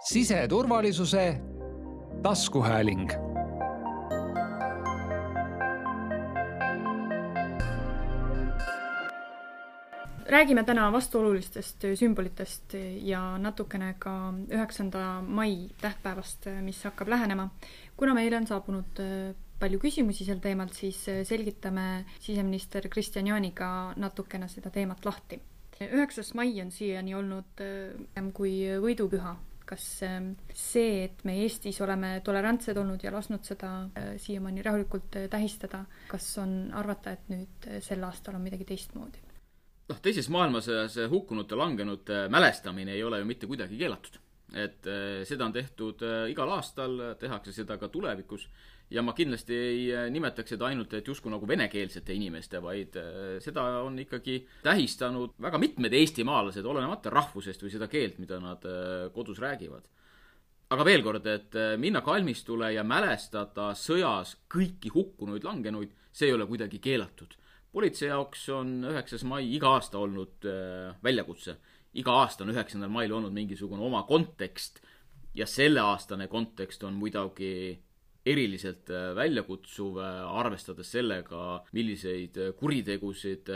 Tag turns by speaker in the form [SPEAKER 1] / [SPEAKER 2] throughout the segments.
[SPEAKER 1] siseturvalisuse taskuhääling
[SPEAKER 2] räägime täna vastuolulistest sümbolitest ja natukene ka üheksanda mai tähtpäevast, mis hakkab lähenema. kuna meile on saabunud äh, palju küsimusi sel teemal, siis äh, selgitame siseminister Kristian Jaaniga natukene seda teemat lahti. üheksas mai on siiani olnud äh, kui võidupüha. Kas see, et me Eestis oleme tolerantsed olnud ja lasknud seda siiamaani rahulikult tähistada, kas on arvata, et nüüd sel aastal on midagi teistmoodi?
[SPEAKER 3] noh, teises maailmasõjas hukkunute, langenute mälestamine ei ole ju mitte kuidagi keelatud. et äh, seda on tehtud äh, igal aastal, tehakse seda ka tulevikus ja ma kindlasti ei äh, nimetaks seda ainult, et justkui nagu venekeelsete inimeste, vaid seda on ikkagi tähistanud väga mitmed eestimaalased, olenemata rahvusest või seda keelt, mida nad kodus räägivad aga veel kord, et minna kalmistule ja mälestada sõjas kõiki hukkunuid, langenuid, see ei ole kuidagi keelatud politsei jaoks on üheksas mai iga aasta olnud äh, väljakutse. iga aasta on üheksandal mail olnud mingisugune oma kontekst ja selleaastane kontekst on muidugi eriliselt äh, väljakutsuv, äh, arvestades sellega, milliseid äh, kuritegusid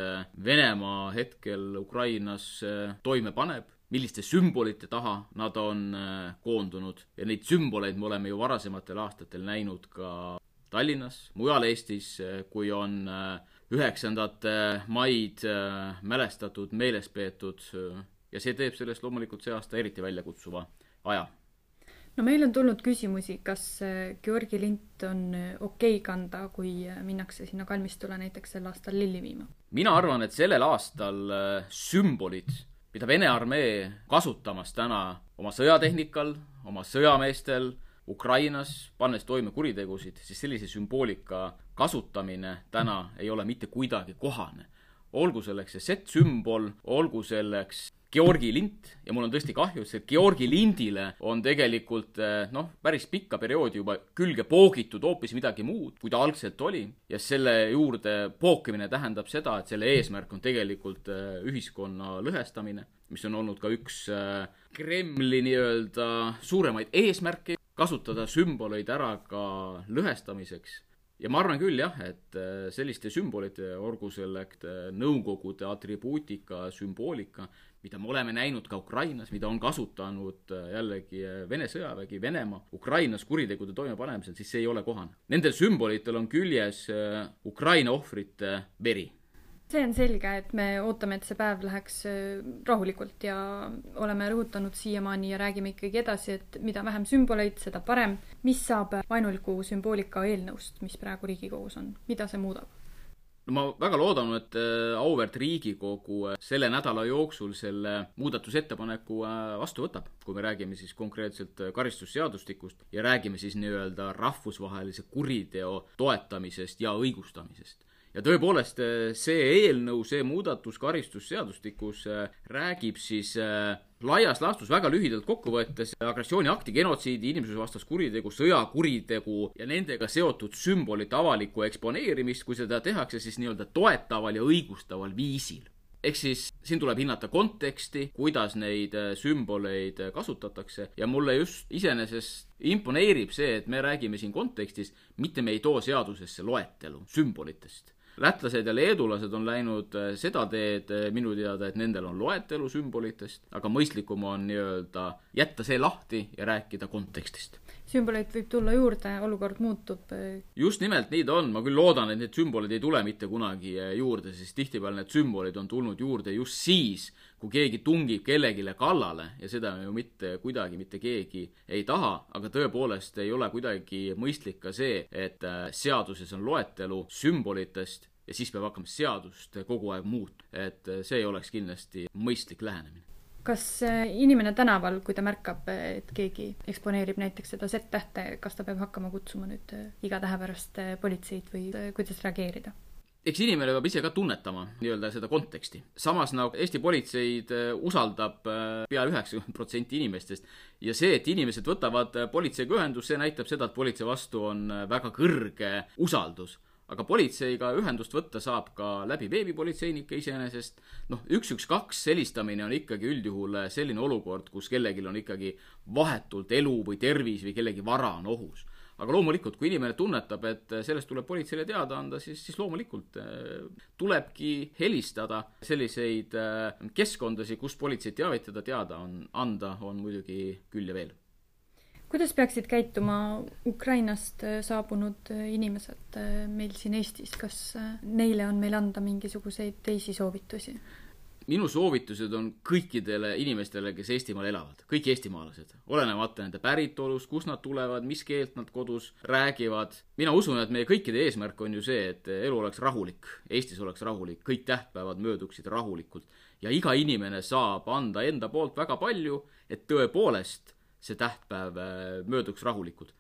[SPEAKER 3] Venemaa hetkel Ukrainas toime paneb, milliste sümbolite taha nad on koondunud ja neid sümboleid me oleme ju varasematel aastatel näinud ka Tallinnas, mujal Eestis, kui on üheksandat maid mälestatud, meeles peetud ja see teeb sellest loomulikult see aasta eriti väljakutsuva aja.
[SPEAKER 2] No meil on tulnud küsimusi, kas äh, Georgi lint on okei okay kanda, kui minnakse sinna kalmistule näiteks sel aastal lilli viima?
[SPEAKER 3] mina arvan, et sellel aastal sümbolid, mida Vene armee kasutamas täna oma sõjatehnikal, oma sõjameestel Ukrainas, pannes toime kuritegusid, siis sellise sümboolika kasutamine täna ei ole mitte kuidagi kohane. olgu selleks see Z-sümbol, olgu selleks Georgi lint ja mul on tõesti kahju, sest Georgi lindile on tegelikult eh, noh, päris pikka perioodi juba külge poogitud hoopis midagi muud, kui ta algselt oli. ja selle juurde pookimine tähendab seda, et selle eesmärk on tegelikult eh, ühiskonna lõhestamine, mis on olnud ka üks eh, Kremli nii-öelda suuremaid eesmärke, kasutada sümboleid ära ka lõhestamiseks ja ma arvan küll jah, et äh, selliste sümbolite, olgu selleks äh, Nõukogude atribuutika, sümboolika, mida me oleme näinud ka Ukrainas, mida on kasutanud äh, jällegi Vene sõjavägi, Venemaa Ukrainas kuritegude toimepanemisel, siis see ei ole kohane. Nendel sümbolitel on küljes Ukraina ohvrite veri
[SPEAKER 2] see on selge, et me ootame, et see päev läheks äh, rahulikult ja oleme rõhutanud siiamaani ja räägime ikkagi edasi, et mida vähem sümboleid, seda parem. mis saab vaenuliku sümboolika eelnõust, mis praegu Riigikogus on, mida see muudab?
[SPEAKER 3] no ma väga loodan, et äh, auväärt Riigikogu äh, selle nädala jooksul selle muudatusettepaneku vastu võtab, kui me räägime siis konkreetselt karistusseadustikust ja räägime siis nii-öelda rahvusvahelise kuriteo toetamisest ja õigustamisest ja tõepoolest, äh, see eelnõu, see muudatus karistusseadustikus äh, räägib siis äh, laias laastus väga lühidalt kokku võttes agressiooniakti, genotsiidi, inimsusevastast kuritegu, sõjakuritegu ja nendega seotud sümbolite avalikku eksponeerimist, kui seda tehakse siis nii-öelda toetaval ja õigustaval viisil. Ehk siis siin tuleb hinnata konteksti, kuidas neid sümboleid kasutatakse ja mulle just iseenesest imponeerib see, et me räägime siin kontekstis, mitte me ei too seadusesse loetelu sümbolitest lätlased ja leedulased on läinud äh, seda teed äh, minu teada, et nendel on loetelu sümbolitest, aga mõistlikum on nii-öelda jätta see lahti ja rääkida kontekstist.
[SPEAKER 2] sümboleid võib tulla juurde, olukord muutub.
[SPEAKER 3] Äh, just nimelt nii ta on, ma küll loodan, et need sümbolid ei tule mitte kunagi juurde, sest tihtipeale need sümbolid on tulnud juurde just siis, kui keegi tungib kellelegi kallale ja seda ju mitte kuidagi mitte keegi ei taha, aga tõepoolest ei ole kuidagi mõistlik ka see, et seaduses on loetelu sümbolitest ja siis peab hakkama seadust kogu aeg muutma, et see ei oleks kindlasti mõistlik lähenemine
[SPEAKER 2] kas äh, inimene tänaval, kui ta märkab, et keegi eksponeerib näiteks seda Z-tähte, kas ta peab hakkama kutsuma nüüd äh, iga tähe pärast äh, politseid või kuidas reageerida?
[SPEAKER 3] Eks inimene peab ise ka tunnetama nii-öelda seda konteksti. samas nagu Eesti politseid usaldab pea üheksakümmend protsenti inimestest ja see, et inimesed võtavad politseiga ühendust, see näitab seda, et politsei vastu on väga kõrge usaldus aga politseiga ühendust võtta saab ka läbi veebipolitseinike iseenesest. noh, üks, üks, kaks helistamine on ikkagi üldjuhul selline olukord, kus kellelgi on ikkagi vahetult elu või tervis või kellegi vara on ohus. Aga loomulikult, kui inimene tunnetab, et sellest tuleb politseile teada anda, siis, siis loomulikult eh, tulebki helistada selliseid eh, keskkondasid, kus politseid teavitada, teada on, anda on muidugi küll ja veel
[SPEAKER 2] kuidas peaksid käituma Ukrainast äh, saabunud äh, inimesed äh, meil siin Eestis, kas neile on meil anda mingisuguseid teisi soovitusi?
[SPEAKER 3] Minu soovitused on kõikidele inimestele, kes Eestimaal elavad, kõik eestimaalased, olenemata nende päritolust, kust nad tulevad, mis keelt nad kodus räägivad. mina usun, et meie kõikide eesmärk on ju see, et elu oleks rahulik, Eestis oleks rahulik, kõik tähtpäevad mööduksid rahulikult ja iga inimene saab anda enda poolt väga palju, et tõepoolest see tähtpäev äh, mööduks rahulikult.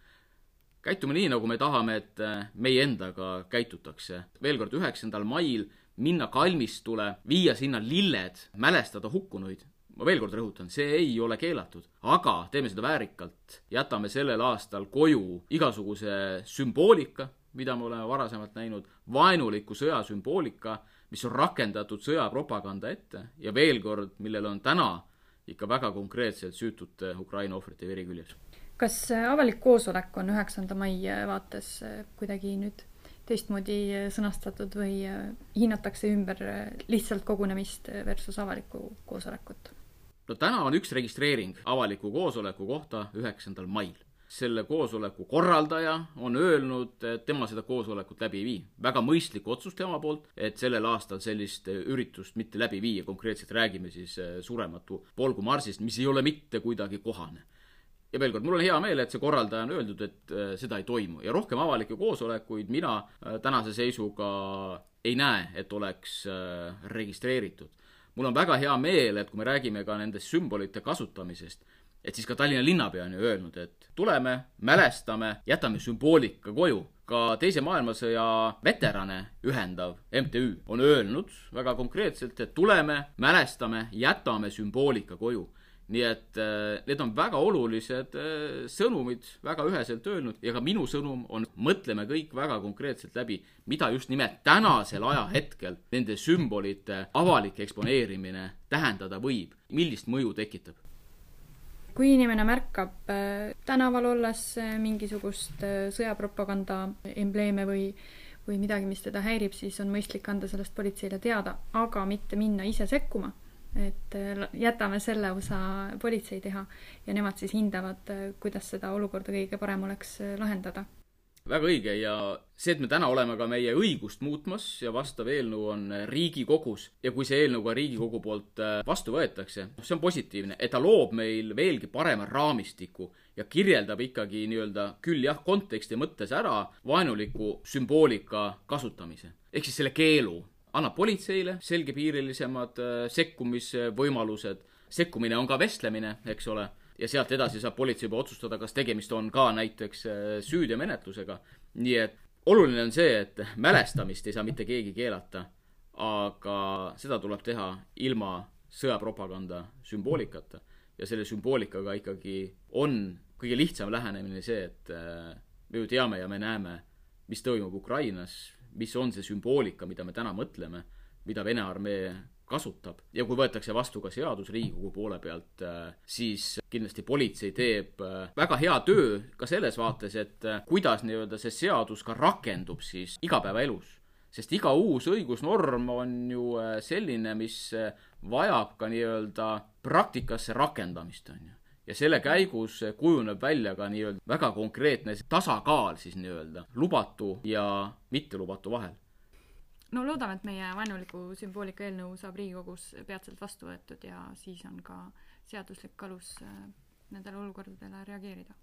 [SPEAKER 3] käitume nii, nagu me tahame, et äh, meie endaga käitutakse. veel kord, üheksandal mail minna kalmistule, viia sinna lilled, mälestada hukkunuid. ma veel kord rõhutan, see ei ole keelatud, aga teeme seda väärikalt. jätame sellel aastal koju igasuguse sümboolika, mida me oleme varasemalt näinud, vaenuliku sõja sümboolika, mis on rakendatud sõjapropaganda ette ja veel kord, millel on täna ikka väga konkreetselt süütute Ukraina ohvrite veri küljes.
[SPEAKER 2] kas äh, avalik koosolek on üheksanda mai äh, vaates kuidagi nüüd teistmoodi sõnastatud või hinnatakse ümber lihtsalt kogunemist versus avalikku koosolekut?
[SPEAKER 3] no täna on üks registreering avaliku koosoleku kohta üheksandal mail selle koosoleku korraldaja on öelnud, et tema seda koosolekut läbi ei vii. väga mõistlik otsus tema poolt, et sellel aastal sellist üritust mitte läbi viia, konkreetselt räägime siis äh, Surematu polgumarsist, mis ei ole mitte kuidagi kohane ja veel kord, mul on hea meel, et see korraldaja on öeldud, et äh, seda ei toimu ja rohkem avalikke koosolekuid mina äh, tänase seisuga ei näe, et oleks registreeritud. mul on väga hea meel, et kui me räägime ka nendest sümbolite kasutamisest, et siis ka Tallinna linnapea on ju öelnud, et tuleme, mälestame, jätame sümboolika koju. ka Teise maailmasõja veterane ühendav MTÜ on öelnud väga konkreetselt, et tuleme, mälestame, jätame sümboolika koju. Nii et äh, need on väga olulised äh, sõnumid, väga üheselt öelnud. Ja ka minu sõnum on, mõtleme kõik väga konkreetselt läbi, mida just nimelt tänasel ajahetkel nende sümbolite avalik eksponeerimine tähendada võib, millist mõju tekitab?
[SPEAKER 2] Kui inimene märkab äh, tänaval olles mingisugust sõjapropaganda embleeme või või midagi, mis teda häirib, siis on mõistlik anda sellest politseile teada, aga mitte minna ise sekkuma. Et jätame selle osa politsei teha ja nemad siis hindavad, kuidas seda olukorda kõige parem oleks lahendada
[SPEAKER 3] väga õige ja see, et me täna oleme ka meie õigust muutmas ja vastav eelnõu on Riigikogus ja kui see eelnõu ka Riigikogu poolt äh, vastu võetakse, noh, see on positiivne, et ta loob meil veelgi parema raamistiku ja kirjeldab ikkagi nii-öelda küll jah, konteksti mõttes ära vaenuliku sümboolika kasutamise. ehk siis selle keelu annab politseile selgepiirilisemad äh, sekkumisvõimalused, sekkumine on ka vestlemine, eks ole ja sealt edasi saab politsei juba otsustada, kas tegemist on ka näiteks äh, süüteomenetlusega. nii et oluline on see, et mälestamist ei saa mitte keegi keelata, aga seda tuleb teha ilma sõjapropaganda sümboolikata. ja selle sümboolikaga ikkagi on kõige lihtsam lähenemine see, et äh, me ju teame ja me näeme, mis toimub Ukrainas, mis on see sümboolika, mida me täna mõtleme, mida Vene armee kasutab ja kui võetakse vastu ka seadus Riigikogu poole pealt, äh, siis kindlasti politsei teeb äh, väga hea töö ka selles vaates, et äh, kuidas nii-öelda see seadus ka rakendub siis igapäevaelus. sest iga uus õigusnorm on ju selline, mis vajab ka nii-öelda praktikasse rakendamist, on ju ja selle käigus kujuneb välja ka nii-öelda väga konkreetne tasakaal siis nii-öelda lubatu ja mittelubatu vahel
[SPEAKER 2] no loodame, et meie vaenuliku sümboolika eelnõu saab Riigikogus peatselt vastu võetud ja siis on ka seaduslik alus äh, nendele olukordadele reageerida.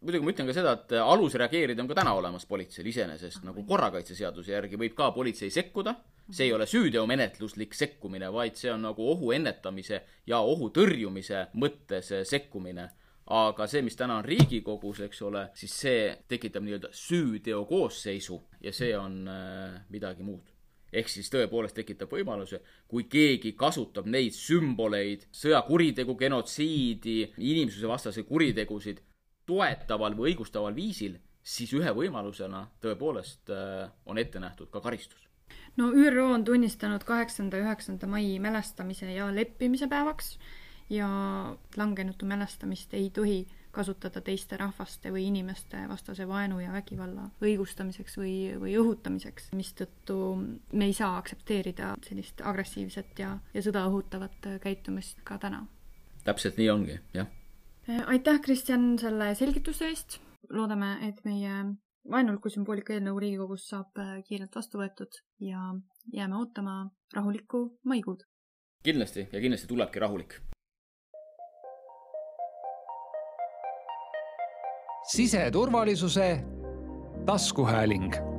[SPEAKER 3] Muidugi ma ütlen ka seda, et alus reageerida on ka täna olemas politseil iseenesest, nagu korrakaitseseaduse järgi võib ka politsei sekkuda, see ei ole süüteomenetluslik sekkumine, vaid see on nagu ohu ennetamise ja ohu tõrjumise mõttes sekkumine aga see, mis täna on Riigikogus, eks ole, siis see tekitab nii-öelda süüteokoosseisu ja see on äh, midagi muud. ehk siis tõepoolest tekitab võimaluse, kui keegi kasutab neid sümboleid, sõjakuritegu, genotsiidi, inimsusevastase kuritegusid toetaval või õigustaval viisil, siis ühe võimalusena tõepoolest on ette nähtud ka karistus
[SPEAKER 2] no ÜRO on tunnistanud kaheksanda ja üheksanda mai mälestamise ja leppimise päevaks ja langenutu mälestamist ei tohi kasutada teiste rahvaste või inimeste vastase vaenu ja vägivalla õigustamiseks või, või õhutamiseks, mistõttu me ei saa aktsepteerida sellist agressiivset ja, ja sõda õhutavat käitumist ka täna.
[SPEAKER 3] täpselt nii ongi, jah.
[SPEAKER 2] Aitäh, Kristjan, selle selgituse eest. loodame, et meie vaenuliku sümboolika eelnõu Riigikogus saab kiirelt vastu võetud ja jääme ootama rahulikku maikuud.
[SPEAKER 3] kindlasti ja kindlasti tulebki rahulik
[SPEAKER 1] siseturvalisuse taskuhääling